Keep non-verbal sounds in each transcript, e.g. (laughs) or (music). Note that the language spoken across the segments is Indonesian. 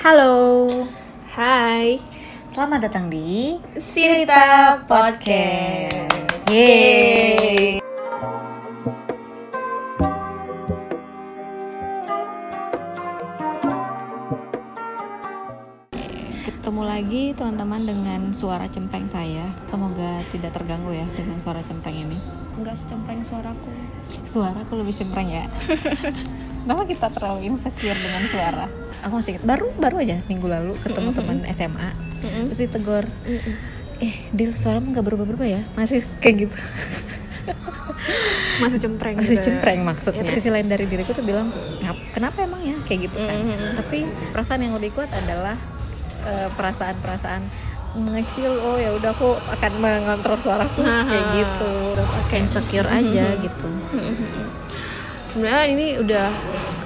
Halo, Hai, selamat datang di Sirita Podcast. Yeay. Ketemu lagi teman-teman dengan suara cempreng saya. Semoga tidak terganggu ya dengan suara cempreng ini. Enggak secempreng suaraku. Suaraku lebih cempreng ya. (laughs) Kenapa kita terlalu insecure dengan suara? Aku masih baru baru aja minggu lalu ketemu teman SMA, terus ditegur, eh Dil suaramu nggak berubah-berubah ya? Masih kayak gitu. Masih cempreng. masih gitu. cempreng maksudnya. Ya, terus? Sisi lain dari diriku tuh bilang "Ngap- kenapa emang ya? Kayak gitu kan. Mm-mm. tapi perasaan yang lebih kuat adalah eh, perasaan-perasaan mengecil oh ya udah aku akan mengontrol suaraku. Kayak gitu. Insecure aja gitu Sebenarnya ini udah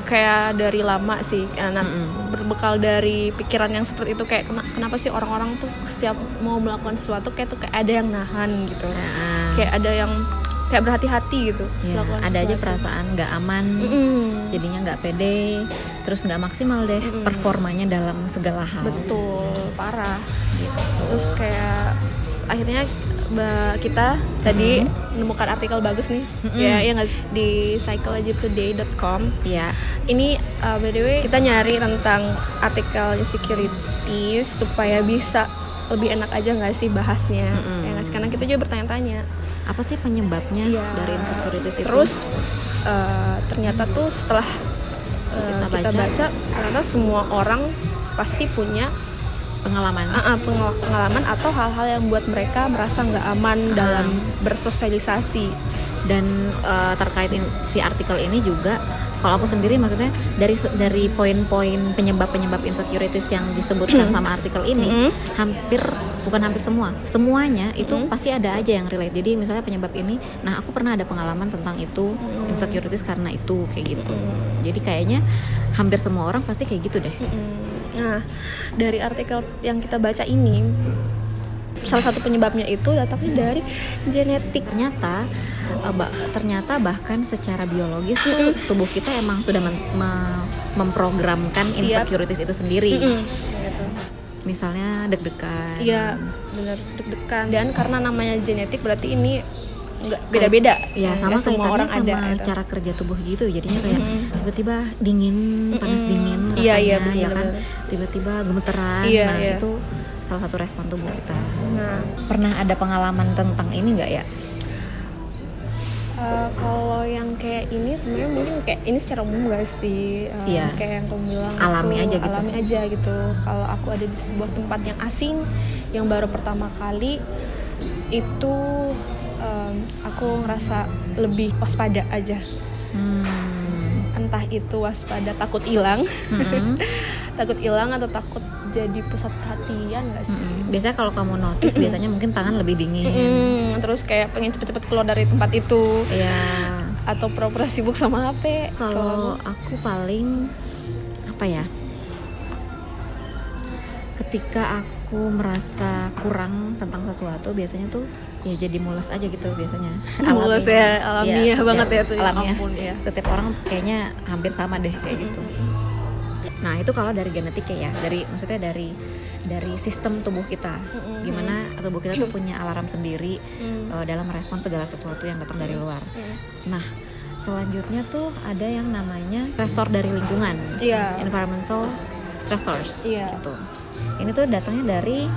kayak dari lama sih. Nah, berbekal dari pikiran yang seperti itu kayak kena- kenapa sih orang-orang tuh setiap mau melakukan sesuatu kayak tuh kayak ada yang nahan gitu. Nah, Kayak ada yang kayak berhati-hati gitu. ya, ada aja sesuatu. perasaan nggak aman Mm-mm. jadinya nggak pede terus nggak maksimal deh Mm-mm. performanya dalam segala hal Betul, parah. gitu. terus kayak akhirnya mbak kita tadi menemukan artikel bagus nih Mm-mm. ya yang di psychologytoday.com ya ini uh, by the way kita nyari tentang artikel insecurities supaya bisa lebih enak aja nggak sih bahasnya Mm-mm. ya nggak sih? karena kita juga bertanya-tanya apa sih penyebabnya Iya. dari insecurities itu terus uh, ternyata tuh setelah uh, Kita kita, baca. baca. ternyata semua orang pasti punya pengalaman ah, pengel- pengalaman atau hal-hal yang buat mereka merasa nggak aman Ah. dalam bersosialisasi. dan eh, terkait in- si artikel ini juga kalau aku sendiri maksudnya dari dari poin-poin penyebab-penyebab insecurities yang disebutkan sama artikel ini Mm-mm. hampir bukan hampir semua semuanya itu Mm. pasti ada aja yang relate jadi misalnya penyebab ini nah aku pernah ada pengalaman tentang itu insecurities karena itu kayak gitu jadi kayaknya hampir semua orang pasti kayak gitu deh Mm-mm. Nah, dari artikel yang kita baca ini, salah satu penyebabnya itu datangnya dari genetik. ternyata eh, ternyata bahkan secara biologis tuh tubuh kita emang sudah men- me- memprogramkan Iya. insecurities itu sendiri Mm-mm. Gitu. misalnya deg-degan Iya, benar deg-degan. Dan karena namanya genetik berarti ini nggak beda-beda. ya sama Nggak kaitannya orang sama ada. gitu. cara kerja tubuh gitu jadinya kayak Mm-mm. tiba-tiba dingin panas Mm-mm. dingin Iya, rasanya iya, ya kan tiba-tiba gemeteran Iya, nah iya. itu salah satu respon tubuh kita Nah, pernah ada pengalaman tentang ini nggak ya Eh, kalau yang kayak ini sebenarnya mungkin kayak ini secara umum gak sih Eh, Iya. kayak yang kamu bilang Alami aja gitu. alami aja gitu kalau aku ada di sebuah tempat yang asing yang baru pertama kali itu em, aku ngerasa lebih waspada aja hmm. entah itu waspada takut hilang Mm-mm. (laughs) takut hilang atau takut jadi pusat perhatian gak sih Mm-mm. biasanya kalau kamu notice biasanya mungkin tangan lebih dingin Mm, terus kayak pengen cepet-cepet keluar dari tempat itu ya atau pura-pura sibuk sama HP Kalau aku paling apa ya? Ketika aku merasa kurang tentang sesuatu, biasanya tuh ya jadi mules aja gitu biasanya. (laughs) Mulus ya, alamiah setiap- banget ya tuh, ya Alamiah. ampun, ya. Setiap orang kayaknya hampir sama deh kayak gitu. Nah itu kalau dari genetik ya, dari maksudnya dari dari sistem tubuh kita, gimana tubuh kita tuh punya alarm sendiri Mm. eh, dalam merespon segala sesuatu yang datang dari luar. Mm. Nah, selanjutnya tuh ada yang namanya stressor dari lingkungan, Iya. environmental stressors Iya. gitu. Ini tuh datangnya dari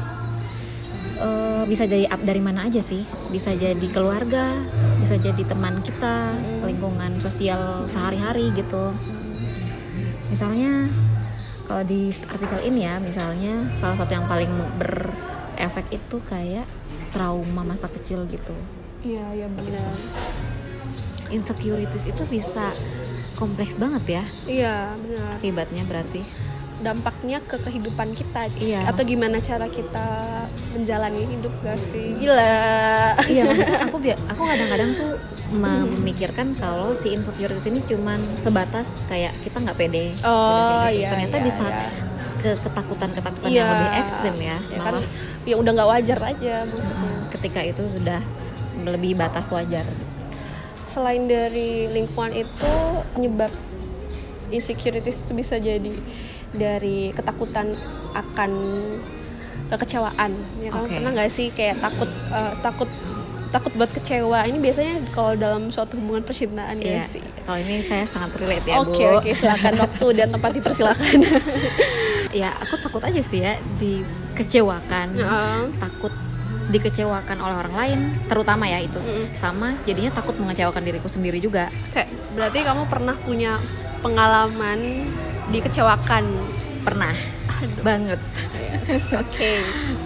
eh, bisa jadi up dari mana aja sih? Bisa jadi keluarga, bisa jadi teman kita, Mm. lingkungan sosial sehari-hari gitu. Misalnya kalau di artikel ini ya, misalnya salah satu yang paling berefek itu kayak trauma masa kecil gitu. Iya, iya benar. insecurities itu bisa kompleks banget ya Iya, benar. akibatnya berarti Dampaknya ke kehidupan kita Iya, atau gimana cara kita menjalani hidup gak sih? Gila. iya (laughs) aku aku kadang-kadang tuh memikirkan kalau si insecurities ini cuman sebatas kayak kita nggak pede Oh, gitu. iya, ternyata iya, bisa iya. ke ketakutan-ketakutan Iya. yang lebih ekstrim ya, Ya kan malah ya udah nggak wajar aja maksudnya. mm, ketika itu sudah lebih batas wajar Selain dari lingkungan itu penyebab insecurities itu bisa jadi dari ketakutan akan kekecewaan ya kamu Oke. pernah nggak sih kayak takut eh, takut takut buat kecewa? Ini biasanya kalau dalam suatu hubungan percintaan ya Iya, sih? kalau ini saya sangat relate ya oke bu. oke silakan (laughs) waktu dan tempat dipersilakan (laughs) ya aku takut aja sih ya dikecewakan. Heeh. takut dikecewakan oleh orang lain terutama ya itu. Mm-mm. sama jadinya takut mengecewakan diriku sendiri juga. Kayak, berarti kamu pernah punya pengalaman dikecewakan. Pernah. Banget. (laughs) Oke.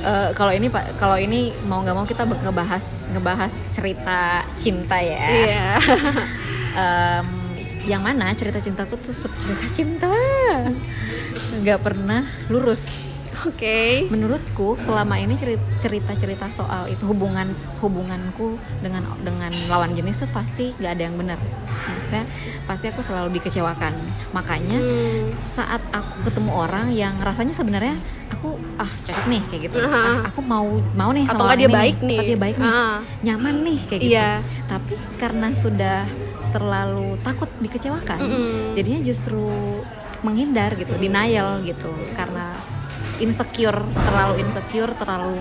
Eh, kalau ini pak kalau ini mau nggak mau kita ngebahas ngebahas cerita cinta ya. Iya. (laughs) Em, yang mana cerita cintaku tuh cerita cinta. Nggak pernah lurus oke menurutku selama ini ceri- cerita-cerita soal itu hubungan hubunganku dengan dengan lawan jenis tuh pasti nggak ada yang benar maksudnya pasti aku selalu dikecewakan makanya Hmm. saat aku ketemu orang yang rasanya sebenarnya aku ah cocok nih kayak gitu. Ah, aku mau mau nih Atau sama orang dia ini baik nih. atau dia baik nih Ah. nyaman nih kayak gitu Iya. tapi karena sudah terlalu takut dikecewakan Mm-mm. jadinya justru menghindar gitu denial gitu karena insecure terlalu insecure terlalu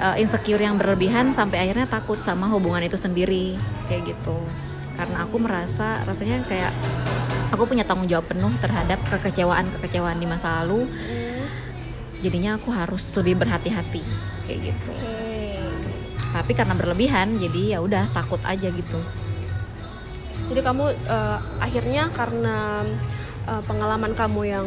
uh, insecure yang berlebihan sampai akhirnya takut sama hubungan itu sendiri kayak gitu. Karena aku merasa rasanya kayak aku punya tanggung jawab penuh terhadap kekecewaan kekecewaan di masa lalu. Jadinya aku harus lebih berhati-hati kayak gitu. Tapi karena berlebihan jadi ya udah takut aja gitu. Jadi kamu eh, akhirnya karena eh, pengalaman kamu yang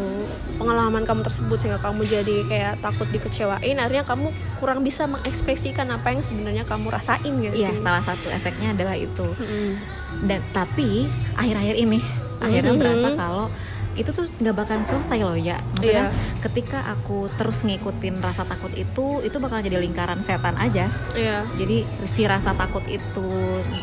pengalaman kamu tersebut sehingga kamu jadi kayak takut dikecewain, akhirnya kamu kurang bisa mengekspresikan apa yang sebenarnya kamu rasain gak Iya, sih? salah satu efeknya adalah itu. Mm-mm. Dan tapi akhir-akhir ini akhirnya Mhm. berasa kalau itu tuh nggak bakalan selesai loh ya. Maksudnya Iya. ketika aku terus ngikutin rasa takut itu, itu bakal jadi lingkaran setan aja. Iya. Jadi si rasa takut itu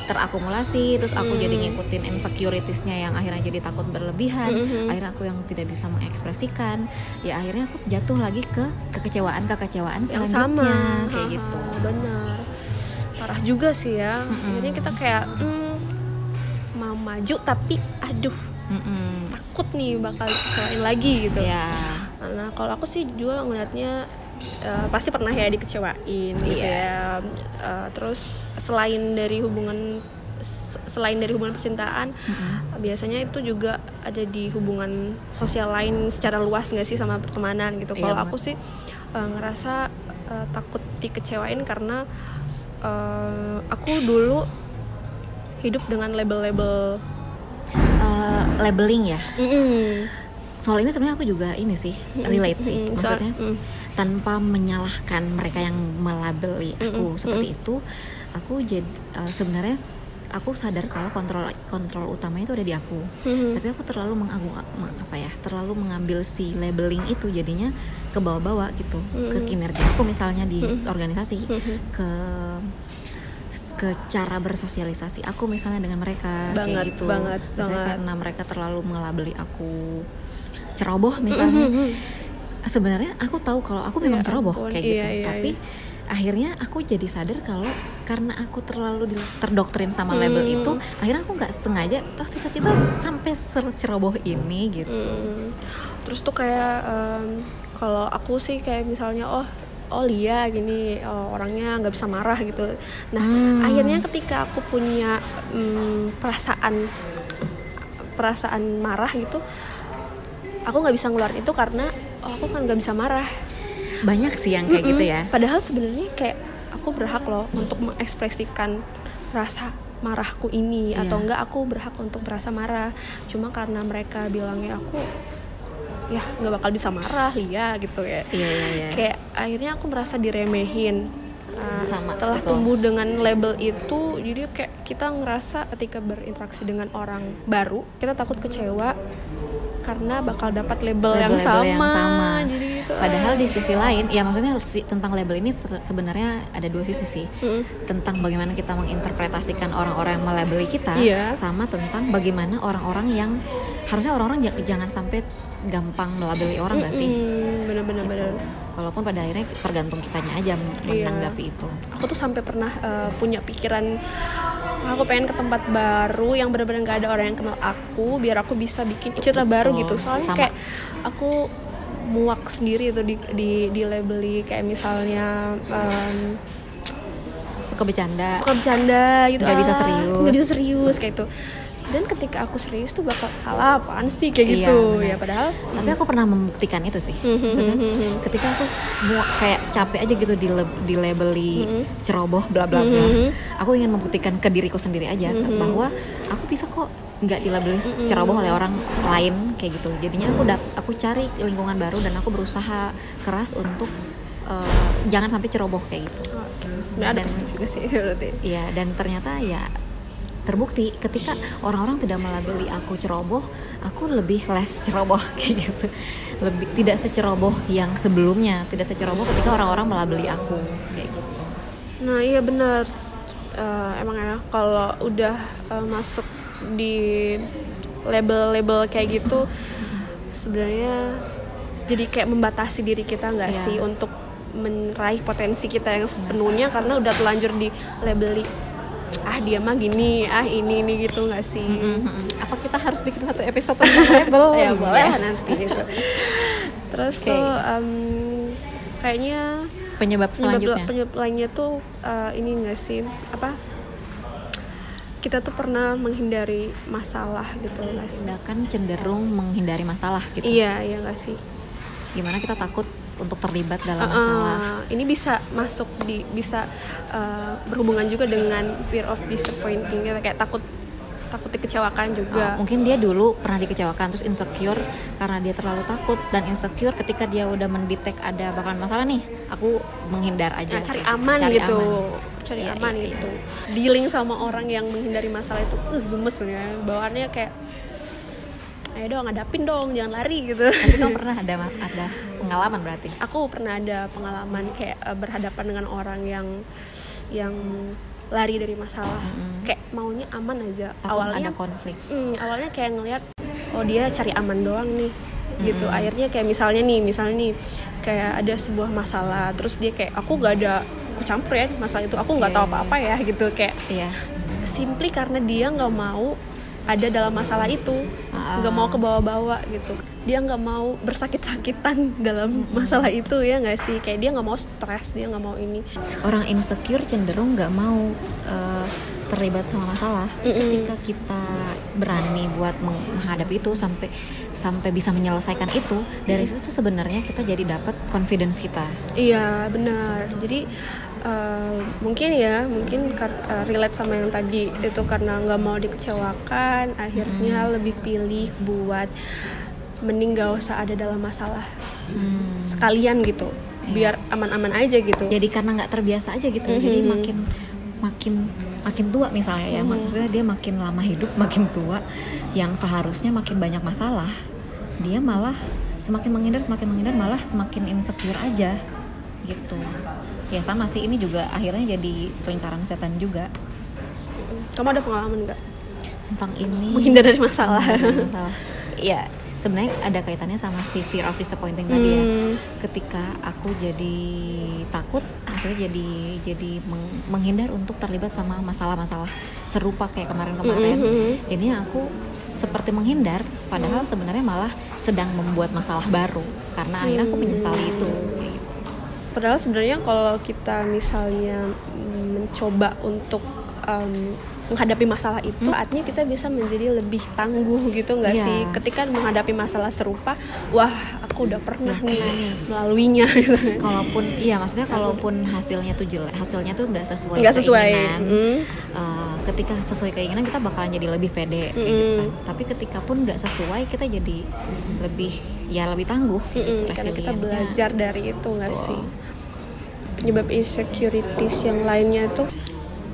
terakumulasi, terus aku Hmm. jadi ngikutin insecuritiesnya yang akhirnya jadi takut berlebihan. Mhm. Akhirnya aku yang tidak bisa mengekspresikan. Ya akhirnya aku jatuh lagi ke kekecewaan-kekecewaan Yang selanjutnya sama. kayak Ha-ha, gitu. Benar. Parah juga sih ya. Mm-mm. Jadi kita kayak hmm, mau maju tapi aduh Mm-mm. Takut nih bakal dikecewain lagi gitu. Ya. Nah, kalau aku sih juga ngelihatnya eh, pasti pernah ya dikecewain gitu Iya. ya. Eh, terus selain dari hubungan selain dari hubungan percintaan, biasanya itu juga ada di hubungan sosial lain secara luas nggak sih sama pertemanan gitu. Iya Kalau aku sih eh, ngerasa eh, takut dikecewain karena eh, aku dulu hidup dengan label-label Eh, labeling ya Mm-mm. soal ini sebenarnya aku juga ini sih relate sih Mm-mm. Soal- maksudnya mm. tanpa menyalahkan mereka yang melabeli aku Mm-mm. seperti itu aku jadi eh, sebenarnya aku sadar kalau kontrol kontrol utamanya itu ada di aku Mhm. tapi aku terlalu mengagung ma- apa ya terlalu mengambil si labeling itu jadinya ke bawah-bawah gitu ke Mm-mm. kinerja aku misalnya di Mm-mm. organisasi Mhm. ke ke cara bersosialisasi aku misalnya dengan mereka Banget, kayak gitu banget, Misalnya banget. karena mereka terlalu mengelabeli aku ceroboh misalnya sebenarnya aku tahu kalau aku memang Ya ceroboh ampun, kayak iya, gitu iya, tapi iya. akhirnya aku jadi sadar kalau karena aku terlalu terdoktrin sama label Hmm. itu akhirnya aku nggak sengaja toh tiba-tiba sampai seceroboh ini gitu Hmm. Terus tuh kayak em, kalau aku sih kayak misalnya oh oh Lia gini oh, orangnya nggak bisa marah gitu. Nah Hmm. akhirnya ketika aku punya mm, perasaan perasaan marah gitu, aku nggak bisa ngeluarin itu karena oh, aku kan nggak bisa marah. banyak sih yang kayak gitu Mm-mm. ya Padahal sebenarnya kayak aku berhak loh untuk mengekspresikan rasa marahku ini Iya. atau enggak aku berhak untuk merasa marah. Cuma karena mereka bilangnya aku ya nggak bakal bisa marah ya gitu ya. iya iya iya Kayak akhirnya aku merasa diremehin. Uh, Sama, setelah betul. tumbuh dengan label itu, jadi kayak kita ngerasa ketika berinteraksi dengan orang baru, kita takut kecewa karena bakal dapat label, yang, Label-label sama. yang sama. Jadi itu, Padahal ah. di sisi lain, ya maksudnya tentang label ini sebenarnya ada dua sisi sih. Mm-mm. Tentang bagaimana kita menginterpretasikan orang-orang yang melabeli kita, Iya. sama tentang bagaimana orang-orang yang harusnya orang-orang ja- jangan sampai gampang melabeli orang gak sih? Mm-mm, bener-bener Gitu. bener. Walaupun pada akhirnya tergantung kitanya aja Iya. menanggapi itu. Aku tuh sampai pernah uh, punya pikiran aku pengen ke tempat baru yang benar-benar gak ada orang yang kenal aku biar aku bisa bikin citra baru gitu soalnya sama. kayak aku muak sendiri tuh di di, di labeli kayak misalnya em, suka bercanda suka bercanda gitu Nggak bisa ah, serius. nggak bisa serius kayak itu dan ketika aku serius tuh bakal kalah apaan sih? Kayak Iya, gitu. Benar. ya padahal tapi aku pernah membuktikan itu sih. Mhm, Maksudnya, mhm, mhm. ketika aku mau kayak capek aja gitu di di labeli ceroboh bla bla bla. aku ingin membuktikan ke diriku sendiri aja bahwa aku bisa kok nggak dilabeli ceroboh oleh orang lain kayak gitu. Jadinya aku dap aku cari lingkungan baru dan aku berusaha keras untuk eh, jangan sampai ceroboh kayak gitu. Oke, sebenarnya ada Dan- juga sih (laughs) berarti. Iya, dan ternyata ya terbukti ketika orang-orang tidak melabeli aku ceroboh, aku lebih less ceroboh (laughs) kayak gitu. Lebih tidak seceroboh yang sebelumnya, tidak seceroboh ketika orang-orang melabeli aku kayak gitu. Nah iya benar Eh, emang ya kalau udah eh, masuk di label-label kayak gitu sebenarnya jadi kayak membatasi diri kita nggak Iya. sih untuk meraih potensi kita yang sepenuhnya karena udah telanjur di labeli ah dia mah gini ah ini ini gitu nggak sih Mm-mm. Apa kita harus bikin satu episode tentang label? (laughs) ya boleh Ya. nanti gitu. (laughs) terus Oke. tuh em, kayaknya Penyebab selanjutnya. penyebab lainnya tuh uh, ini enggak sih apa kita tuh pernah menghindari masalah gitu nggak sih Sedangkan cenderung menghindari masalah gitu. iya iya nggak sih Gimana kita takut untuk terlibat dalam Uh-uh. masalah? ini bisa masuk di bisa uh, berhubungan juga dengan fear of disappointing kita kayak takut takut dikecewakan juga. Oh, mungkin dia dulu pernah dikecewakan terus insecure karena dia terlalu takut. Dan insecure ketika dia udah mendetek ada bakalan masalah nih aku menghindar aja. Nah, cari aman cari gitu. aman. cari Iya, aman iya, gitu. dealing sama orang yang menghindari masalah itu uh gemes ya. Bawaannya kayak ayo dong hadapin dong jangan lari gitu. Tapi kamu pernah ada ada pengalaman berarti? Aku pernah ada pengalaman kayak eh, berhadapan dengan orang yang yang lari dari masalah. Mm-mm. kayak maunya aman aja. Takut awalnya ada konflik. Hmm, awalnya kayak ngelihat oh dia cari aman doang nih gitu. Mm-mm. akhirnya kayak misalnya nih misalnya nih kayak ada sebuah masalah terus dia kayak aku gak ada aku campur ya masalah itu aku nggak Iya, tahu iya, apa-apa ya gitu. Kayak iya. simply karena dia nggak mau ada dalam masalah itu. Ah. nggak mau ke bawah-bawah gitu. Dia nggak mau bersakit-sakitan (laughs) dalam masalah itu ya nggak sih? Kayak dia nggak mau stres dia nggak mau ini. Orang insecure cenderung nggak mau eh, terlibat sama masalah. Mm-mm. ketika kita berani buat meng- menghadapi itu sampai sampai bisa menyelesaikan itu dari situ tuh sebenarnya kita jadi dapat confidence kita. Iya benar. Jadi eh, mungkin ya mungkin kar- eh, relate sama yang tadi itu karena nggak mau dikecewakan, akhirnya lebih pilih buat mending gak usah ada dalam masalah Hmm. sekalian gitu, biar aman-aman aja gitu. jadi karena nggak terbiasa aja gitu Mhm. jadi makin makin makin tua misalnya ya Mhm. maksudnya dia makin lama hidup makin tua yang seharusnya makin banyak masalah dia malah semakin menghindar semakin menghindar malah semakin insecure aja gitu ya sama sih. Ini juga akhirnya jadi lingkaran setan juga. Kamu ada pengalaman nggak? Tentang ini. Menghindar dari masalah? dari masalah. Ya sebenarnya ada kaitannya sama si fear of disappointing tadi ya. Hmm. ketika aku jadi takut maksudnya jadi jadi meng- menghindar untuk terlibat sama masalah-masalah serupa kayak kemarin-kemarin. Mhm. ini aku seperti menghindar padahal sebenarnya malah sedang membuat masalah baru. Karena akhirnya aku menyesali itu. Padahal sebenarnya kalau kita misalnya mm, mencoba untuk em, menghadapi masalah itu, artinya kita bisa menjadi lebih tangguh gitu nggak Iya. sih? Ketika menghadapi masalah serupa, wah aku udah pernah Udah nih melaluinya. (laughs) Gitu. kalaupun iya maksudnya kalaupun hasilnya tuh jelek hasilnya tuh nggak sesuai Nggak sesuai. keinginan Mm. eh, ketika sesuai keinginan kita bakalan jadi lebih pede kayak gitu kan tapi ketika pun nggak sesuai kita jadi lebih ya lebih tangguh Mm-mm, gitu, karena kita belajar dari itu nggak sih? Penyebab insecurities yang lainnya itu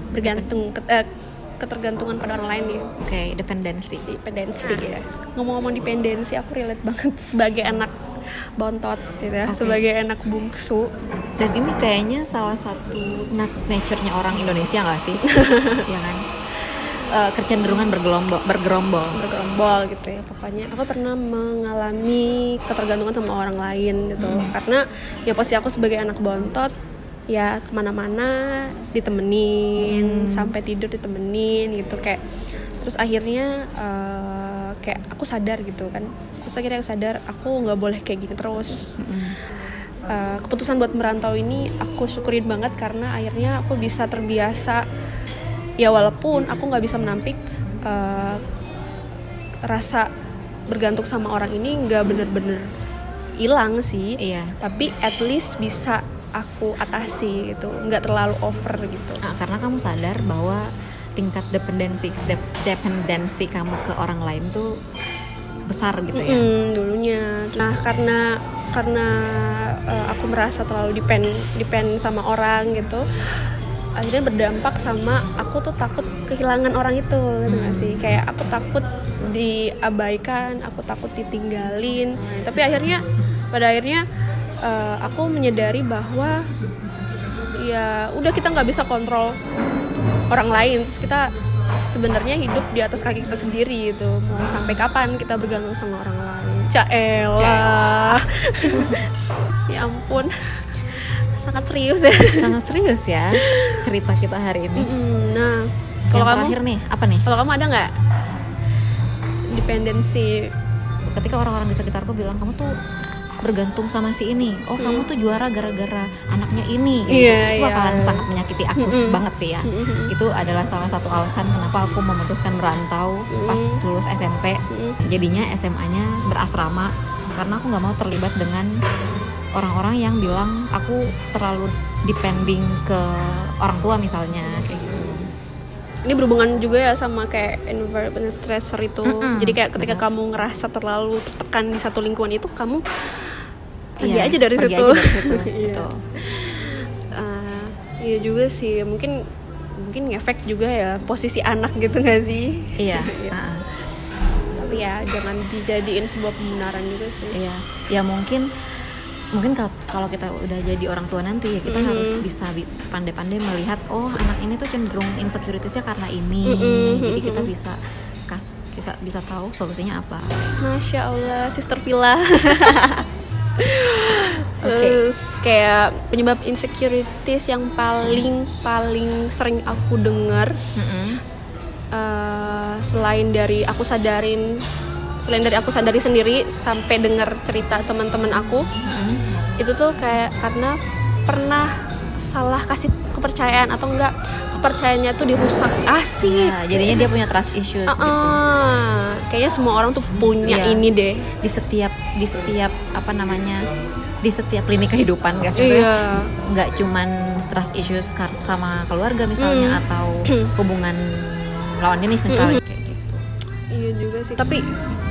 bergantung ket- eh, ketergantungan pada orang lain ya. oke dependensi. Dependensi ya. Ngomong-ngomong dependensi aku relate banget (laughs) sebagai anak bontot gitu ya. Oke. sebagai anak bungsu. Dan ini kayaknya salah satu nat- nature-nya orang Indonesia nggak sih? (laughs) Ya kan? Eh, kecenderungan bergelombol bergerombol. Bergerombol gitu ya pokoknya. Aku pernah mengalami ketergantungan sama orang lain gitu. Karena ya pasti aku sebagai anak bontot ya ke mana-mana ditemenin sampai tidur ditemenin gitu kayak terus akhirnya eh, kayak aku sadar gitu kan. Terus akhirnya aku sadar aku nggak boleh kayak gini terus. Eh, keputusan buat merantau ini aku syukurin banget karena akhirnya aku bisa terbiasa. Ya walaupun aku nggak bisa menampik eh, rasa bergantung sama orang ini nggak bener-bener hilang sih. Iya. tapi at least bisa aku atasi gitu nggak terlalu over gitu. Nah, karena kamu sadar bahwa tingkat dependensi dep- dependensi kamu ke orang lain tuh besar gitu ya. Mm, dulunya. Nah karena karena uh, aku merasa terlalu depend depend sama orang gitu akhirnya berdampak sama aku tuh takut kehilangan orang itu gitu nggak sih? Kayak aku takut diabaikan aku takut ditinggalin. Tapi akhirnya pada akhirnya uh, aku menyadari bahwa ya udah kita nggak bisa kontrol orang lain. Terus kita sebenarnya hidup di atas kaki kita sendiri gitu. Mau sampai kapan kita bergantung sama orang lain? Caelah (laughs) ya ampun. Sangat serius ya. Sangat serius ya cerita kita hari ini. Nah kalau kamu? terakhir nih, apa nih? kalau kamu ada nggak? Dependensi. Ketika orang-orang di sekitarku bilang kamu tuh bergantung sama si ini. Oh, kamu tuh juara gara-gara anaknya ini. Gitu. Iya, Itu iya. bakalan sangat menyakiti aku Mm-mm. banget sih ya. Mm-mm. Itu adalah salah satu alasan kenapa aku memutuskan merantau pas lulus SMP. Jadinya SMA-nya berasrama karena aku nggak mau terlibat dengan orang-orang yang bilang aku terlalu depending ke orang tua misalnya kayak gitu. ini berhubungan juga ya sama kayak environment stressor itu Mm-mm, jadi kayak ketika kamu ngerasa terlalu tertekan di satu lingkungan itu kamu pergi Iya, aja dari pergi situ, aja dari (laughs) situ, Iya. gitu. Ah, iya juga sih mungkin mungkin ngefek juga ya posisi anak gitu gak sih (laughs) Iya. Ah. tapi ya jangan dijadiin sebuah pembenaran juga sih Iya, ya mungkin mungkin kal- kalau kita udah jadi orang tua nanti ya kita Mhm. harus bisa bi- pandai-pandai melihat oh anak ini tuh cenderung insecuritiesnya karena ini, Mhm, jadi mhm. kita bisa kas bisa bisa tahu solusinya apa. masya allah sister Villa (laughs) (laughs) Oke. Terus kayak penyebab insecurities yang paling paling sering aku dengar Mhm. eh, selain dari aku sadarin selain dari aku sadari sendiri sampai dengar cerita teman-teman aku Mhm. itu tuh kayak karena pernah salah kasih kepercayaan atau enggak kepercayaannya tuh dirusak asik Ya, jadinya dia punya trust issues gitu. Ah, kayaknya semua orang tuh punya Iya. ini deh di setiap di setiap apa namanya di setiap lini kehidupan sih Maksudnya iya nggak cuman trust issues sama keluarga misalnya Mm. atau (clears throat) hubungan lawan jenis misalnya kayak gitu. Iya juga sih. Tapi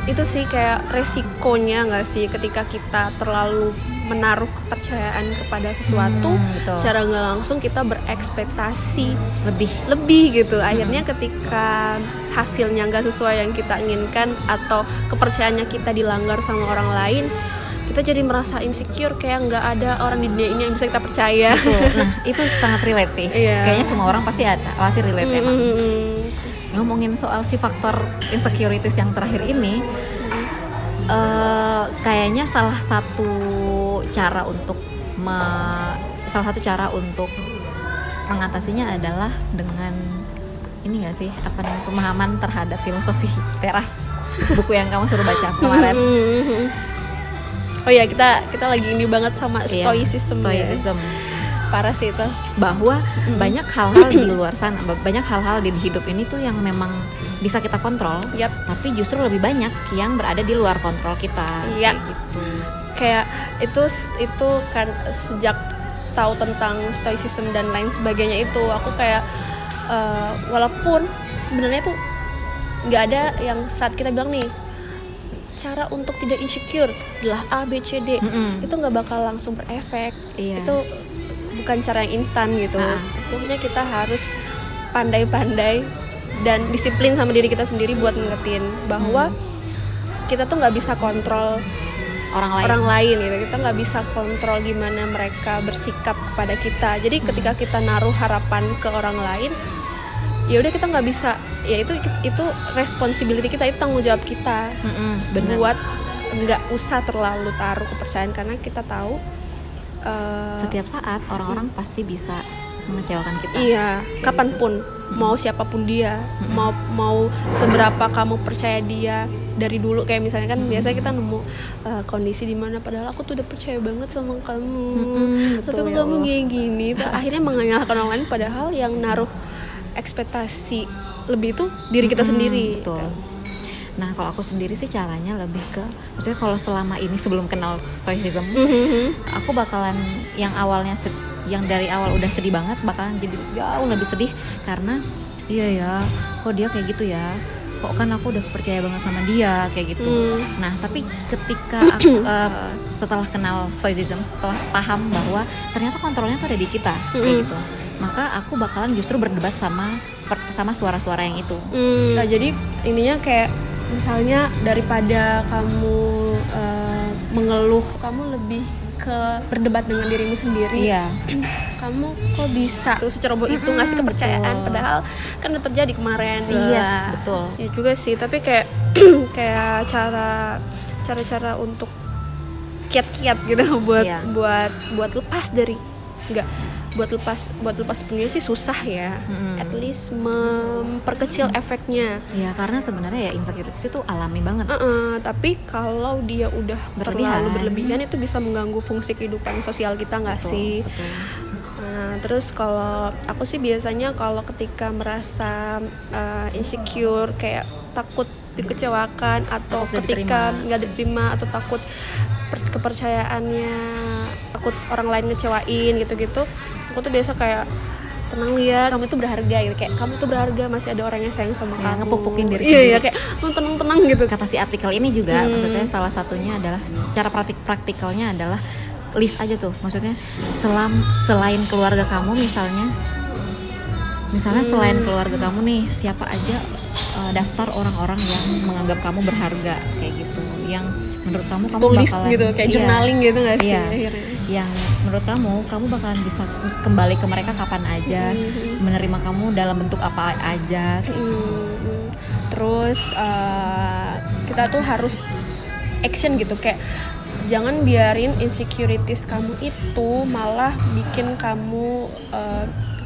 itu sih kayak resikonya nggak sih ketika kita terlalu menaruh kepercayaan kepada sesuatu, Hmm, betul. secara nggak langsung kita berekspektasi lebih lebih gitu. Akhirnya ketika hasilnya nggak sesuai yang kita inginkan atau kepercayaannya kita dilanggar sama orang lain, kita jadi merasa insecure kayak nggak ada orang di dunia ini yang bisa kita percaya. Nah, (laughs) itu sangat relate sih. Iya. Kayaknya semua orang pasti ada, pasti relate emang. Mm-mm. Ngomongin soal si faktor insecurities yang terakhir ini, eh, kayaknya salah satu cara untuk me- salah satu cara untuk mengatasinya adalah dengan ini gak sih apa namanya pemahaman terhadap filosofi teras buku yang kamu suruh baca (laughs) kemarin. Oh ya kita kita lagi ini banget sama Iya, stoicism. ya. stoicism. Parah sih itu. bahwa banyak hal-hal di (clears throat) luar sana ba- banyak hal-hal di hidup ini tuh yang memang bisa kita kontrol Yap. tapi justru lebih banyak yang berada di luar kontrol kita Iya. kayak gitu kayak itu itu kan sejak tahu tentang stoicism dan lain sebagainya itu aku kayak eh, walaupun sebenarnya tuh nggak ada yang saat kita bilang nih cara untuk tidak insecure adalah A B C D Mm-mm. itu nggak bakal langsung berefek Iya. itu bukan cara yang instan gitu. Pokoknya kita harus pandai-pandai dan disiplin sama diri kita sendiri buat ngertiin bahwa kita tuh nggak bisa kontrol orang lain. Orang lain gitu. Kita nggak bisa kontrol gimana mereka bersikap kepada kita. Jadi ketika kita naruh harapan ke orang lain ya udah kita nggak bisa. Ya itu itu responsibility kita itu tanggung jawab kita. Bener buat nggak usah terlalu taruh kepercayaan. Karena kita tahu eh, setiap saat orang-orang pasti bisa mengecewakan kita. Iya, Kayak kapan pun mau siapa pun dia, mau mau seberapa kamu percaya dia dari dulu. Kayak misalnya kan biasa kita nemu uh, kondisi di mana padahal aku tuh udah percaya banget sama kamu, Mm-mm, tapi kok ya kamu kayak gini, tuh (laughs) akhirnya menyalahkan orang lain padahal yang naruh ekspektasi lebih itu diri kita Mm-mm, sendiri. betul. nah kalau aku sendiri sih caranya lebih ke maksudnya kalau selama ini sebelum kenal stoicism Mhm. aku bakalan yang awalnya yang dari awal udah sedih banget bakalan jadi jauh lebih sedih karena iya ya kok dia kayak gitu ya kok kan aku udah percaya banget sama dia kayak gitu Hmm. nah tapi ketika (clears throat) aku eh, setelah kenal stoicism setelah paham bahwa ternyata kontrolnya tuh ada di kita kayak Mm-mm. gitu maka aku bakalan justru berdebat sama per- sama suara-suara yang itu Hmm, Nah, jadi ininya kayak misalnya daripada kamu eh, mengeluh, kamu lebih ke berdebat dengan dirimu sendiri. iya (clears throat) Kamu kok bisa tuh seceroboh itu ngasih Mm-mm, kepercayaan betul. padahal kan udah terjadi kemarin. Yes, Lah. betul. Ya juga sih, tapi kayak (clears throat) kayak cara cara-cara untuk kiat-kiat gitu (laughs) buat Iya. buat buat lepas dari enggak buat lepas buat lepas sebenarnya sih susah ya Mm-mm. at least memperkecil efeknya ya karena sebenarnya ya insecurities itu alami banget Uh-uh, tapi kalau dia udah Berlebihan. terlalu berlebihan itu bisa mengganggu fungsi kehidupan sosial kita nggak sih betul. Nah, terus kalau aku sih biasanya kalau ketika merasa uh, insecure kayak takut dikecewakan atau nggak ketika nggak diterima atau takut per- kepercayaannya takut orang lain ngecewain gitu-gitu aku tuh biasa kayak tenang ya kamu itu berharga gitu kayak kamu tuh berharga masih ada orang yang sayang sama Ya, kamu ngepuk-pukin diri iya sendiri. iya kayak "Lu tenang-tenang gitu kata si artikel ini juga Hmm. maksudnya salah satunya adalah cara praktik praktikalnya adalah list aja tuh maksudnya selam selain keluarga kamu misalnya misalnya Hmm. selain keluarga kamu nih siapa aja uh, daftar orang-orang yang menganggap kamu berharga kayak gitu yang menurut kamu kamu tulis bakalan gitu kayak iya, journaling gitu nggak sih? Iya, akhirnya. Yang menurut kamu kamu bakalan bisa kembali ke mereka kapan aja? Hmm. menerima kamu dalam bentuk apa aja kayak gitu. Hmm, terus uh, kita tuh harus action gitu kayak jangan biarin insecurities kamu itu malah bikin kamu uh,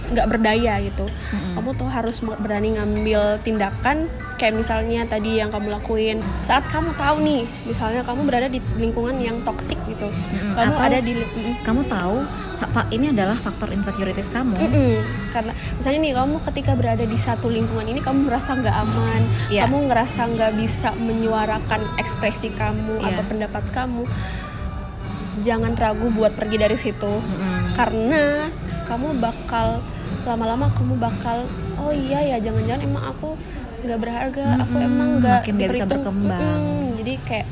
nggak berdaya gitu Mm-mm. kamu tuh harus berani ngambil tindakan kayak misalnya tadi yang kamu lakuin saat kamu tahu nih misalnya kamu berada di lingkungan yang toksik gitu Mm-mm. kamu Atau- ada di mm, kamu tahu ini adalah faktor insecurities kamu Mm-mm. karena misalnya nih kamu ketika berada di satu lingkungan ini kamu merasa nggak aman Iya. kamu ngerasa nggak bisa menyuarakan ekspresi kamu Iya. atau pendapat kamu jangan ragu buat pergi dari situ Mm-mm. karena kamu bakal lama-lama kamu bakal oh iya ya jangan-jangan emang aku nggak berharga aku Mm-mm, emang nggak makin bisa berkembang. Mm-mm. jadi kayak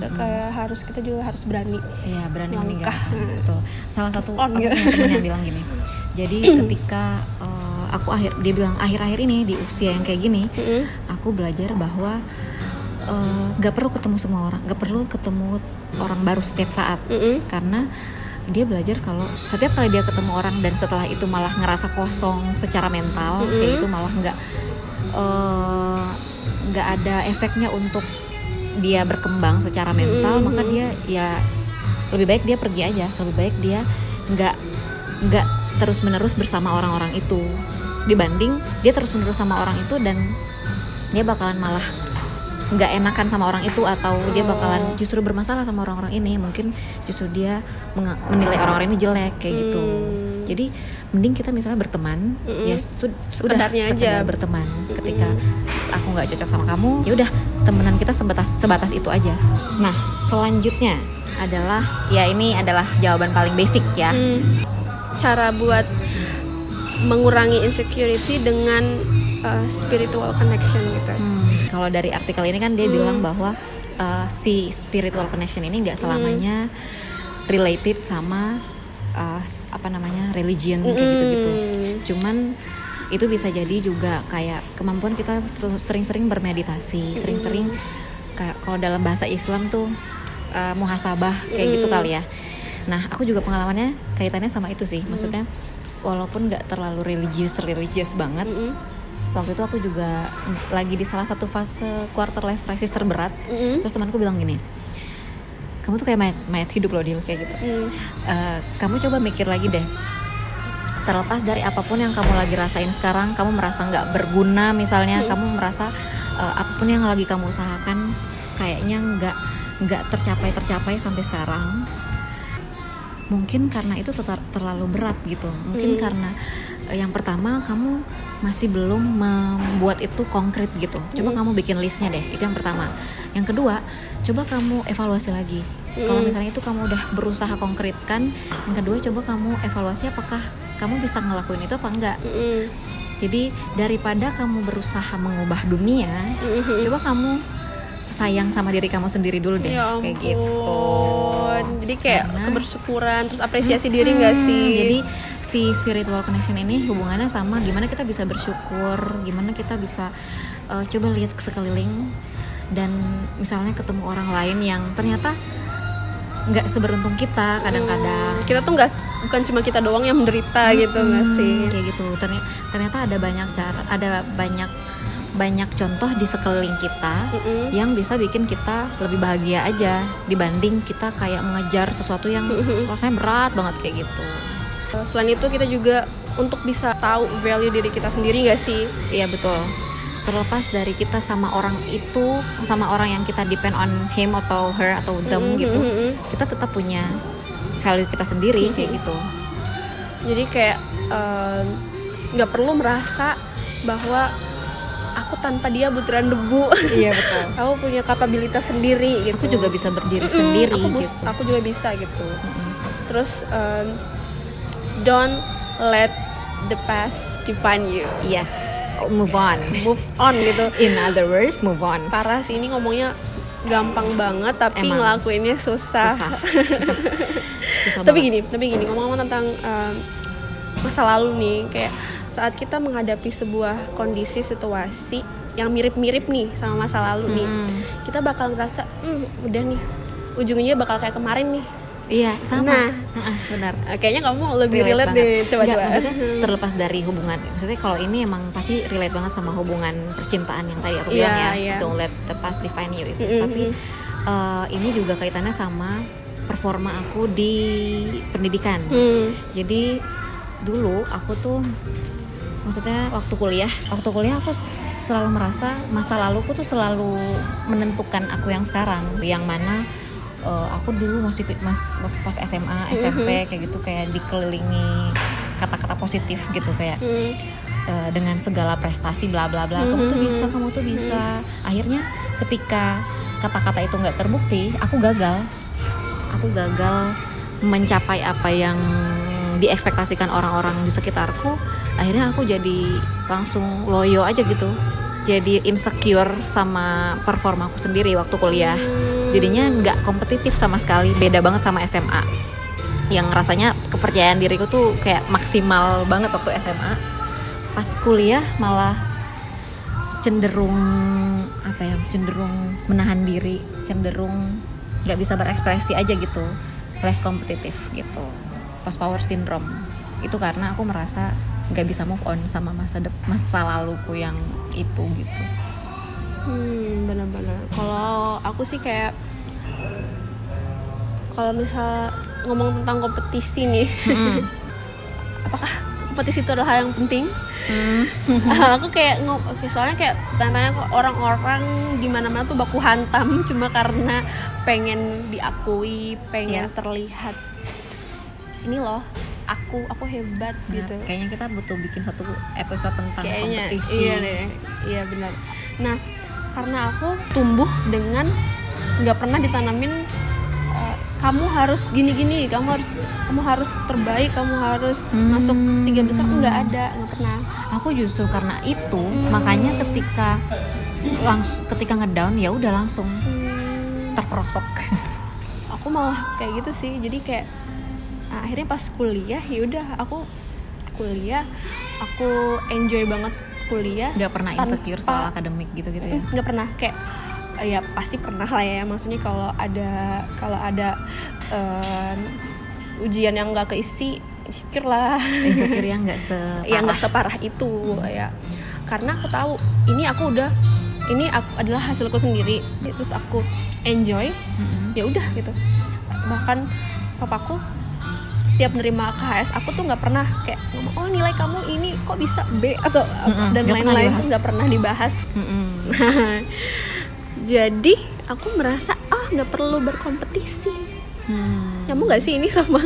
kayak harus kita juga harus berani Iya berani Langkah. meninggalkan (laughs) betul. Salah satu aku gitu. punya temen yang bilang gini. (laughs) Jadi ketika eh, aku akhir dia bilang akhir-akhir ini di usia yang kayak gini, aku belajar bahwa eh, nggak perlu ketemu semua orang, nggak perlu ketemu orang baru setiap saat karena dia belajar kalau setiap kali dia ketemu orang dan setelah itu malah ngerasa kosong secara mental Mm-mm. kayak itu malah nggak eh, nggak ada efeknya untuk dia berkembang secara mental Mm-mm. maka dia ya lebih baik dia pergi aja lebih baik dia nggak nggak terus menerus bersama orang-orang itu dibanding dia terus menerus sama orang itu dan dia bakalan malah nggak enakan sama orang itu atau dia bakalan Oh. justru bermasalah sama orang-orang ini mungkin justru dia menilai orang-orang ini jelek kayak gitu Hmm. jadi mending kita misalnya berteman Mm-mm. ya sud- Sekedarnya udah aja. sekedar berteman ketika aku nggak cocok sama kamu ya udah temenan kita sebatas sebatas itu aja nah selanjutnya adalah ya ini adalah jawaban paling basic ya Hmm, cara buat mengurangi insecurity dengan uh, spiritual connection gitu. Hmm, kalau dari artikel ini kan dia Hmm. bilang bahwa uh, si spiritual connection ini nggak selamanya related sama uh, apa namanya religion kayak Mm-mm. gitu-gitu. Cuman itu bisa jadi juga kayak kemampuan kita sering-sering bermeditasi, sering-sering kayak kalau dalam bahasa Islam tuh uh, muhasabah kayak gitu Mm. kali ya. Nah, aku juga pengalamannya kaitannya sama itu sih. Maksudnya walaupun nggak terlalu religius religius banget, Mm-mm. Waktu itu aku juga lagi di salah satu fase quarter life crisis terberat Mm-mm. terus temanku bilang gini kamu tuh kayak mayat, mayat hidup loh Dil kayak gitu Hmm. Eh, kamu coba mikir lagi deh terlepas dari apa pun yang kamu lagi rasain sekarang kamu merasa nggak berguna misalnya Hmm. kamu merasa eh, apa pun yang lagi kamu usahakan kayaknya nggak nggak tercapai tercapai sampai sekarang mungkin karena itu ter- terlalu berat gitu mungkin Hmm. karena yang pertama kamu masih belum membuat itu konkret gitu coba Hmm. kamu bikin listnya deh itu yang pertama yang kedua coba kamu evaluasi lagi kalau Hmm. misalnya itu kamu udah berusaha konkretkan yang kedua coba kamu evaluasi apakah kamu bisa ngelakuin itu apa enggak Mm-mm. jadi daripada kamu berusaha mengubah dunia Mm-mm. coba kamu sayang sama diri kamu sendiri dulu deh Ya kayak gitu ampun. Jadi kayak Karena- kebersyukuran terus apresiasi diri nggak Hmm, sih? Jadi si spiritual connection ini hubungannya sama gimana kita bisa bersyukur, gimana kita bisa uh, coba lihat ke sekeliling dan misalnya ketemu orang lain yang ternyata nggak seberuntung kita kadang-kadang. kita tuh nggak bukan cuma kita doang yang menderita gitu nggak Hmm, sih? Kayak gitu. Ternyata, ternyata ada banyak cara, ada banyak banyak contoh di sekeliling kita Mm-mm. yang bisa bikin kita lebih bahagia aja dibanding kita kayak mengejar sesuatu yang rasanya berat banget kayak gitu. Selain itu kita juga untuk bisa tahu value diri kita sendiri nggak sih? Iya betul. Terlepas dari kita sama orang itu, sama orang yang kita depend on him atau her atau them Mm-mm, gitu, mm-mm. kita tetap punya value kita sendiri kayak gitu. Jadi kayak em, nggak perlu merasa bahwa aku tanpa dia butiran debu. Iya betul. (laughs) aku punya kapabilitas sendiri gitu. Aku juga bisa berdiri Mm-mm, sendiri aku, gitu. aku juga bisa gitu. Mm-mm. Terus em, don't let the past define you. Yes, move on. Move on gitu. In other words, move on. Parah sih ini ngomongnya gampang banget tapi Emang. ngelakuinnya susah. Susah. (laughs) Susah. Susah tapi gini, tapi gini ngomong-ngomong tentang em, masa lalu nih, kayak saat kita menghadapi sebuah kondisi situasi yang mirip-mirip nih sama masa lalu nih, Hmm. kita bakal ngerasa, hmm, udah nih, ujungnya bakal kayak kemarin nih. Iya, sama. Nah. Benar. Eh, Kayaknya kamu lebih relate, banget. deh, coba-coba. Maksudnya terlepas dari hubungan maksudnya kalau ini emang pasti relate banget sama hubungan percintaan yang tadi aku bilang Iya, ya iya. don't let the past define you itu Mm-mm, tapi eh, ini juga kaitannya sama performa aku di pendidikan Hmm. jadi dulu aku tuh maksudnya waktu kuliah waktu kuliah aku selalu merasa masa laluku tuh selalu menentukan aku yang sekarang yang mana eh, aku dulu masih mas waktu pas SMA SMP kayak gitu kayak dikelilingi kata-kata positif gitu kayak Hmm. eh, dengan segala prestasi bla bla bla. Kamu tuh bisa kamu tuh bisa. Akhirnya ketika kata-kata itu nggak terbukti aku gagal. Aku gagal mencapai apa yang diekspektasikan orang-orang di sekitarku. Akhirnya aku jadi langsung loyo aja gitu. Jadi insecure sama performa aku sendiri waktu kuliah jadinya nggak kompetitif sama sekali beda banget sama SMA yang rasanya kepercayaan diriku tuh kayak maksimal banget waktu SMA pas kuliah malah cenderung apa ya cenderung menahan diri cenderung nggak bisa berekspresi aja gitu less kompetitif gitu. Post power syndrome. Itu karena aku merasa nggak bisa move on sama masa dep- masa laluku yang itu gitu Hmm, benar-benar. Kalau aku sih kayak kalau misal ngomong tentang kompetisi nih, Mm. (laughs) apakah kompetisi itu adalah hal yang penting? Hmm. (laughs) aku kayak oke soalnya kayak tanya kok orang-orang di mana-mana tuh baku hantam (laughs) cuma karena pengen diakui, pengen Iya. terlihat "Shh, ini loh aku aku hebat Benar. gitu. kayaknya kita butuh bikin satu episode tentang kayaknya kompetisi iya deh iya benar nah karena aku tumbuh dengan nggak pernah ditanamin eh, kamu harus gini gini kamu harus kamu harus terbaik kamu harus Hmm. masuk tiga besar nggak ada nggak pernah aku justru karena itu Hmm. makanya ketika langsung ketika ngedown ya udah langsung Hmm, terperosok (laughs) aku malah kayak gitu sih jadi kayak nah, akhirnya pas kuliah ya udah aku kuliah aku enjoy banget kuliah nggak pernah Tanpa- insecure soal akademik gitu-gitu ya? Mm, nggak pernah. Kayak eh, ya pasti pernah lah ya. Maksudnya kalau ada kalau ada em, ujian yang nggak keisi insecure lah. Insecure yang (laughs) nggak separah ya nggak separah itu ya. Karena aku tahu ini aku udah ini aku, adalah hasilku sendiri. Terus aku enjoy Mm-mm. ya udah gitu. Bahkan papaku tiap nerima KHS aku tuh nggak pernah kayak ngomong oh nilai kamu ini kok bisa B? atau Mm-mm, dan nggak pernah lain-lain tuh nggak pernah dibahas. Mm-mm. (laughs) jadi aku merasa ah nggak perlu berkompetisi. Hmm. nyambung nggak sih ini sama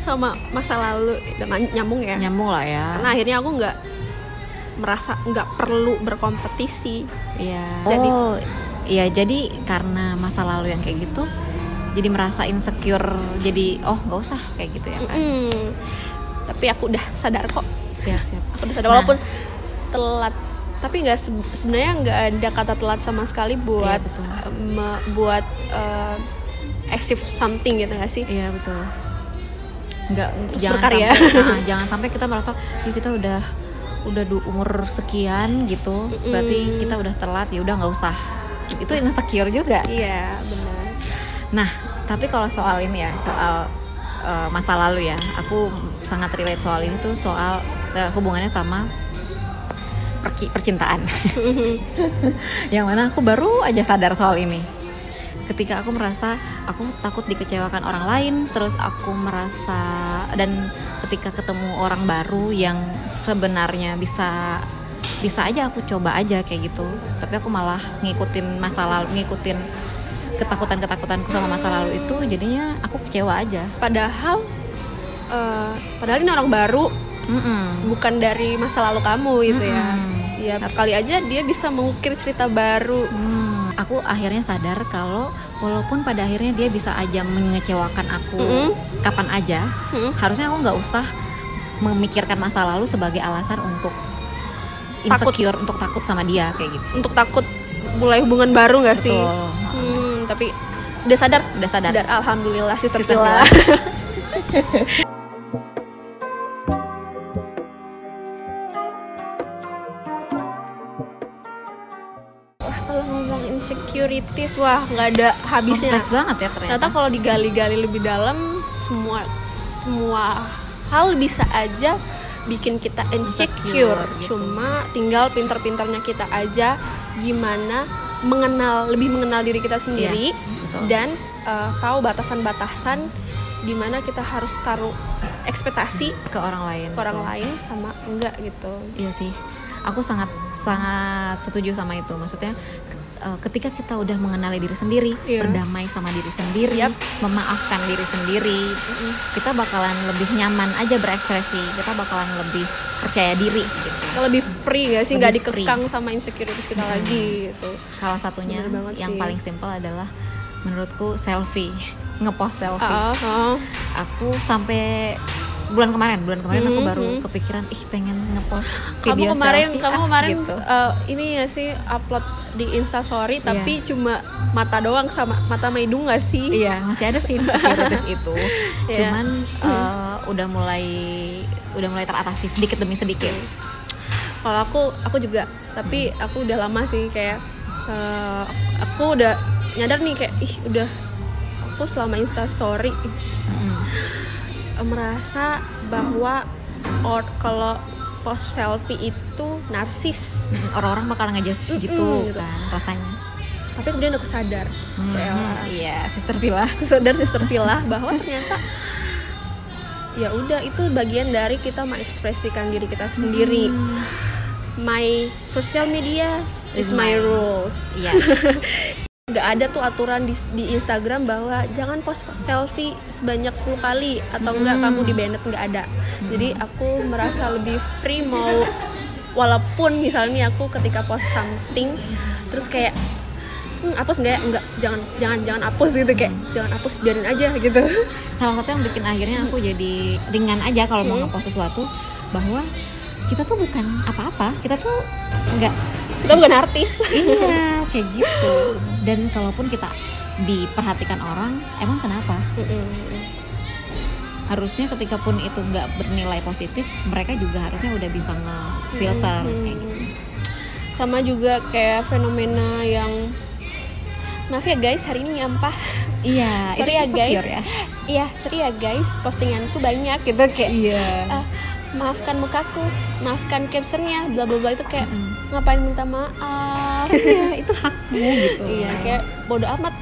sama masa lalu? Dengan nyambung ya? Nyambung lah ya. Karena akhirnya aku nggak merasa nggak perlu berkompetisi. Iya. Jadi- oh, iya jadi karena masa lalu yang kayak gitu, jadi merasa insecure. Jadi oh nggak usah kayak gitu ya kan? Mm-mm. tapi aku udah sadar kok Siap siap. aku udah sadar Nah. walaupun telat tapi nggak se- sebenarnya nggak ada kata telat sama sekali buat Iya, betul. me- buat achieve something gitu nggak sih Iya betul. Nggak Terus jangan berkarya. sampai (laughs) nah, jangan sampai kita merasa "Ih, kita udah udah du umur sekian gitu, berarti kita udah telat ya udah nggak usah. Itu insecure juga. iya benar Nah, tapi kalau soal ini ya, soal eh, masa lalu ya, aku sangat relate soal ini tuh soal eh, hubungannya sama perki- percintaan. (laughs) yang mana aku baru aja sadar soal ini. Ketika aku merasa aku takut dikecewakan orang lain, terus aku merasa dan ketika ketemu orang baru yang sebenarnya bisa bisa aja aku coba aja kayak gitu tapi aku malah ngikutin masa lalu ngikutin ketakutan ketakutanku sama masa lalu itu jadinya aku kecewa aja padahal eh, padahal ini orang baru Mm-mm. bukan dari masa lalu kamu gitu ya Mm-mm. ya kali aja dia bisa mengukir cerita baru Hmm, aku akhirnya sadar kalau walaupun pada akhirnya dia bisa aja mengecewakan aku Mm-mm. kapan aja, Mm. harusnya aku nggak usah memikirkan masa lalu sebagai alasan untuk Takut. insecure untuk takut sama dia kayak gitu. untuk takut mulai hubungan baru nggak sih Hmm, tapi udah sadar Udah sadar. dan alhamdulillah sih terpilah (laughs) ngomong insecurities wah nggak ada habisnya Kompleks banget ya ternyata. ternyata kalau digali-gali lebih dalam semua semua hal bisa aja bikin kita insecure, Insecure, gitu. cuma tinggal pintar-pintarnya kita aja gimana mengenal lebih mengenal diri kita sendiri Iya, betul. dan uh, tahu batasan-batasan di mana kita harus taruh ekspektasi ke orang lain. ke orang betul. lain sama enggak gitu Iya sih, aku sangat sangat setuju sama itu. Maksudnya eh, ketika kita udah mengenali diri sendiri, Iya. berdamai sama diri sendiri, Yap. memaafkan diri sendiri, kita bakalan lebih nyaman aja berekspresi. Kita bakalan lebih percaya diri gitu. lebih free gak sih nggak Lebih free. dikekang sama insecurities kita lagi gitu Salah satunya yang sih. paling simpel adalah menurutku selfie, (laughs) ngepost selfie. Ah. Aku sampai bulan kemarin, bulan kemarin aku Mhm, baru kepikiran ih pengen ngepost kamu video kemarin selfie, kamu ah, kemarin gitu. eh, ini ya sih upload di Instastory Iya. tapi cuma mata doang sama mata sama hidung gak sih Iya, masih ada sih insecurities (laughs) itu. Iya. Cuman eh, udah mulai udah mulai teratasi sedikit demi sedikit. kalau aku aku juga tapi aku udah lama sih kayak eh, aku udah nyadar nih kayak ih udah aku selama Instastory eh, merasa bahwa or kalau post selfie itu narsis Mm, Orang-orang bakal ngejudge gitu gitu. kan rasanya. tapi kemudian aku sadar Hmm, Cela. iya, Sister Villa. (laughs) aku sadar sister Villa bahwa ternyata ya udah itu bagian dari kita mengekspresikan diri kita sendiri my social media is my my- rules Iya. (laughs) nggak ada tuh aturan di, di Instagram bahwa jangan post selfie sebanyak 10 kali atau enggak kamu di banned nggak ada. Jadi aku merasa lebih free mau walaupun misalnya aku ketika post something terus kayak hmm, hapus nggak? Ya enggak jangan jangan jangan hapus gitu kayak jangan hapus biarin aja gitu. Salah satu yang bikin akhirnya aku jadi ringan aja kalau mau ngepost sesuatu bahwa kita tuh bukan apa-apa. Kita tuh nggak kita bukan artis. Iya kayak gitu. Dan kalaupun kita diperhatikan orang, emang kenapa? harusnya ketika pun itu nggak bernilai positif mereka juga harusnya udah bisa nge-filter kayak gitu. Sama juga kayak fenomena yang maaf ya guys hari ini nyampah iya (laughs) sorry ya guys. ya. Iya sorry ya guys. Postinganku banyak gitu kayak iya. "Ah, maafkan mukaku maafkan captionnya bla bla bla itu kayak Mm. ngapain minta maaf (laughs) iya itu hakmu gitu iya kayak bodoh amat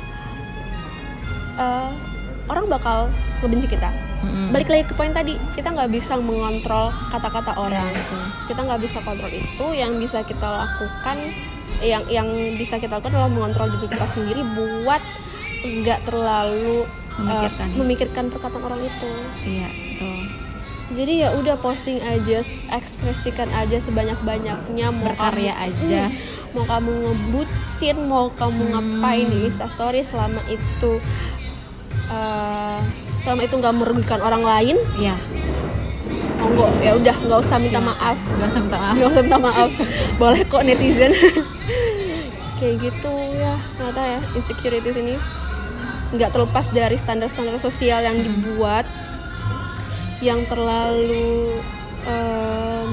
Eh, orang bakal ngebenci kita Mm-mm. balik lagi ke poin tadi kita nggak bisa mengontrol kata-kata orang Iya, betul. kita nggak bisa kontrol itu yang bisa kita lakukan yang yang bisa kita lakukan adalah mengontrol diri kita sendiri buat nggak terlalu uh, Memikirkan. memikirkan perkataan orang itu iya jadi ya udah posting aja ekspresikan aja sebanyak banyaknya mau Berkarya kamu, aja. Mm, mau kamu ngebucin mau kamu ngapain di instastory selama itu uh, selama itu nggak merugikan orang lain? Iya. Monggo ya udah nggak usah minta maaf. Gak usah minta maaf. Nggak usah minta maaf. (laughs) Boleh kok netizen. (laughs) Kayak gitu ya. Ternyata ya insecurities ini nggak terlepas dari standar-standar sosial yang dibuat yang terlalu em,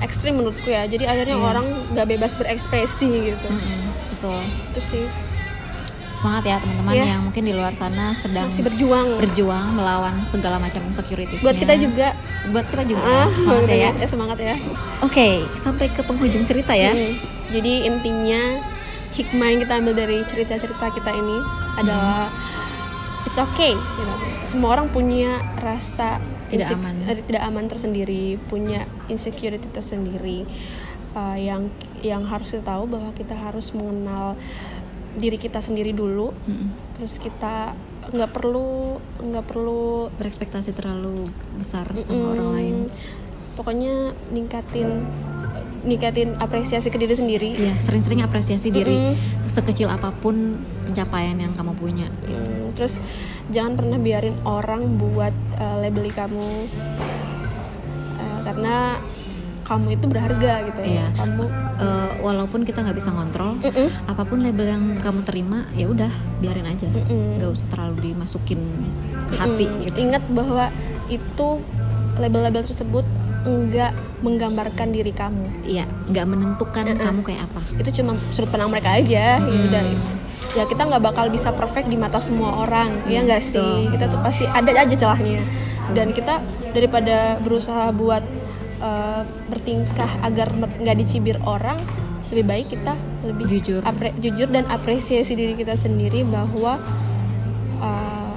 ekstrim menurutku ya. Jadi akhirnya Iya. orang nggak bebas berekspresi gitu. Mm-mm, betul. Itu sih. Semangat ya teman-teman Iya. yang mungkin di luar sana sedang masih berjuang. berjuang melawan segala macam insecurities buat kita juga. Buat kita juga. Ah semangat ya, ya. semangat ya. Oke sampai ke penghujung cerita ya. Hmm, Jadi intinya hikmah yang kita ambil dari cerita-cerita kita ini adalah it's okay. gitu. Semua orang punya rasa Tidak aman. eh, tidak aman tersendiri, punya insecurity tersendiri. Uh, yang yang harus kita tahu bahwa kita harus mengenal diri kita sendiri dulu. Mm-mm. Terus kita nggak perlu nggak perlu berekspektasi terlalu besar sama Mm, orang lain Pokoknya ningkatin ningkatin apresiasi ke diri sendiri. Iya, sering-sering apresiasi diri sekecil apa pun pencapaian yang kamu punya. Hmm, terus jangan pernah biarin orang buat uh, labeli kamu Uh, karena kamu itu berharga gitu Iya. kamu Eh, walaupun kita nggak bisa ngontrol, Mm-mm. apa pun label yang kamu terima, ya udah biarin aja, nggak usah terlalu dimasukin ke hati. Mm, Gitu. ingat bahwa itu label-label tersebut enggak menggambarkan diri kamu. Iya, nggak menentukan kamu kayak apa. itu cuma sudut pandang mereka aja ya udah. Ya kita nggak bakal bisa perfect di mata semua orang ya nggak sih? kita tuh pasti ada aja celahnya. Dan kita daripada berusaha buat uh, bertingkah agar nggak dicibir orang lebih baik kita lebih Jujur. apre- jujur dan apresiasi diri kita sendiri bahwa uh,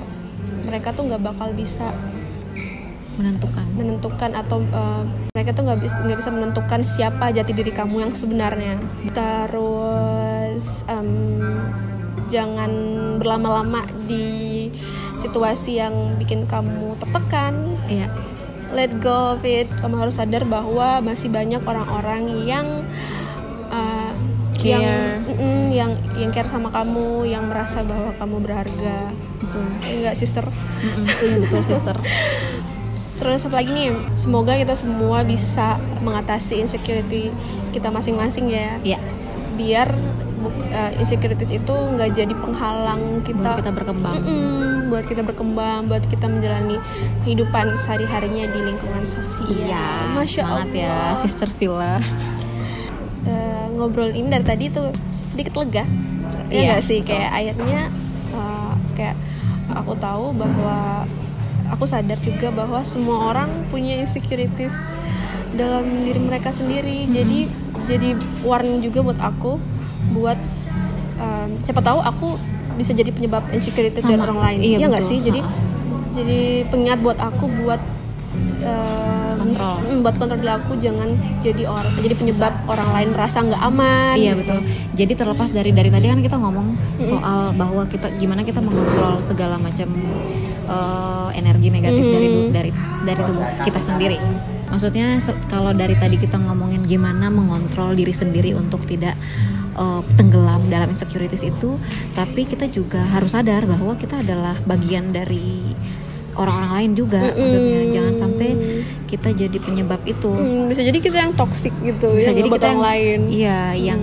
mereka tuh nggak bakal bisa Menentukan. menentukan atau uh, mereka tuh nggak bisa nggak bisa menentukan siapa jati diri kamu yang sebenarnya terus em, jangan berlama-lama di situasi yang bikin kamu tertekan Iya, let go of it kamu harus sadar bahwa masih banyak orang-orang yang uh, yang Care. Mm-mm, yang yang care sama kamu yang merasa bahwa kamu berharga betul. Eh, enggak sister Mm-mm, iya, betul, sister. (laughs) Terus apa lagi nih? Semoga kita semua bisa mengatasi insecurity kita masing-masing ya. Iya, Biar uh, insecurities itu nggak jadi penghalang buat kita, kita berkembang. Mm-mm, buat kita berkembang, buat kita menjalani kehidupan sehari-harinya di lingkungan sosial. Iya, Masya semangat Allah. ya, Sister Villa. Eh, ngobrol ini dari tadi tuh sedikit lega. Ya Iya, nggak sih? betul. Kayak akhirnya uh, kayak aku tahu bahwa aku sadar juga bahwa semua orang punya insecurities dalam diri mereka sendiri. Jadi jadi warning juga buat aku buat um, siapa tahu aku bisa jadi penyebab insecurity dari Sama. orang lain. Iya, Iya nggak sih? Jadi Ha-ha. jadi pengingat buat aku buat um, Kontrol. mm, buat kontrol diri aku jangan jadi orang jadi penyebab orang lain merasa nggak aman. Iya betul. Jadi terlepas dari dari tadi kan kita ngomong soal bahwa kita gimana kita mengontrol segala macam eh, energi negatif dari Mhm. dari dari tubuh kita sendiri. Maksudnya kalau dari tadi kita ngomongin gimana mengontrol diri sendiri untuk tidak eh, tenggelam dalam insecurities itu, tapi kita juga harus sadar bahwa kita adalah bagian dari orang-orang lain juga. Maksudnya jangan sampai kita jadi penyebab itu Hmm, bisa jadi kita yang toxic gitu bisa yang jadi kita yang, lain. iya yang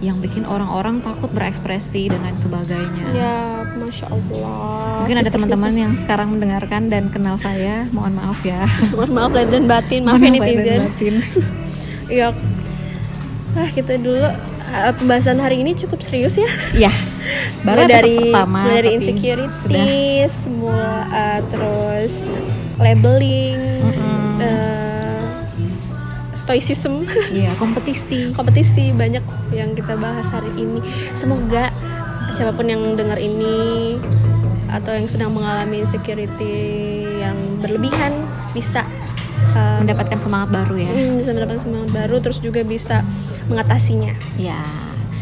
yang bikin orang-orang takut berekspresi dan lain sebagainya Ya, masya Allah. mungkin ada teman-teman yang sekarang mendengarkan dan kenal saya mohon maaf ya (laughs) Mohon maaf lahir dan batin, maaf ya netizen. batin. (laughs) Iya. Ah, kita dulu ah, pembahasan hari ini cukup serius ya. ya baru dari pertama mulai dari insecurity, sudah semua ah, terus labeling, Mm-mm. eh, stoicism Iya, kompetisi. (laughs) kompetisi banyak yang kita bahas hari ini semoga siapa pun yang dengar ini atau yang sedang mengalami insecurity yang berlebihan bisa uh, Mendapatkan semangat baru ya. mm, bisa mendapatkan semangat baru terus juga bisa mengatasinya. Ya,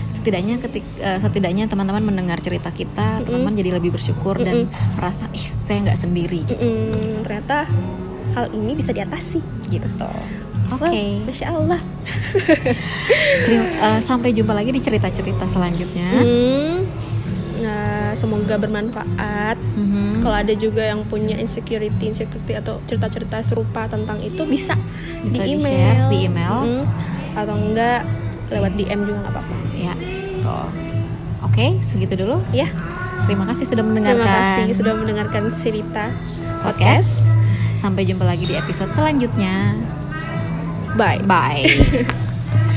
setidaknya ketik eh, setidaknya teman-teman mendengar cerita kita, teman-teman jadi lebih bersyukur dan merasa ih saya nggak sendiri Mm-mm, ternyata hal ini bisa diatasi. Gitu. Oke. Wow, masya Allah. (laughs) Eh, sampai jumpa lagi di cerita-cerita selanjutnya. Hmm, semoga bermanfaat Mhm. kalau ada juga yang punya insecurity insecurity atau cerita-cerita serupa tentang itu bisa, Bisa di di-share email, di email. Mm, atau enggak lewat DM juga nggak apa-apa Ya. Oke, segitu dulu. ya Terima kasih sudah terima mendengarkan kasih sudah mendengarkan cerita podcast. Sampai jumpa lagi di episode selanjutnya. bye Bye. (laughs)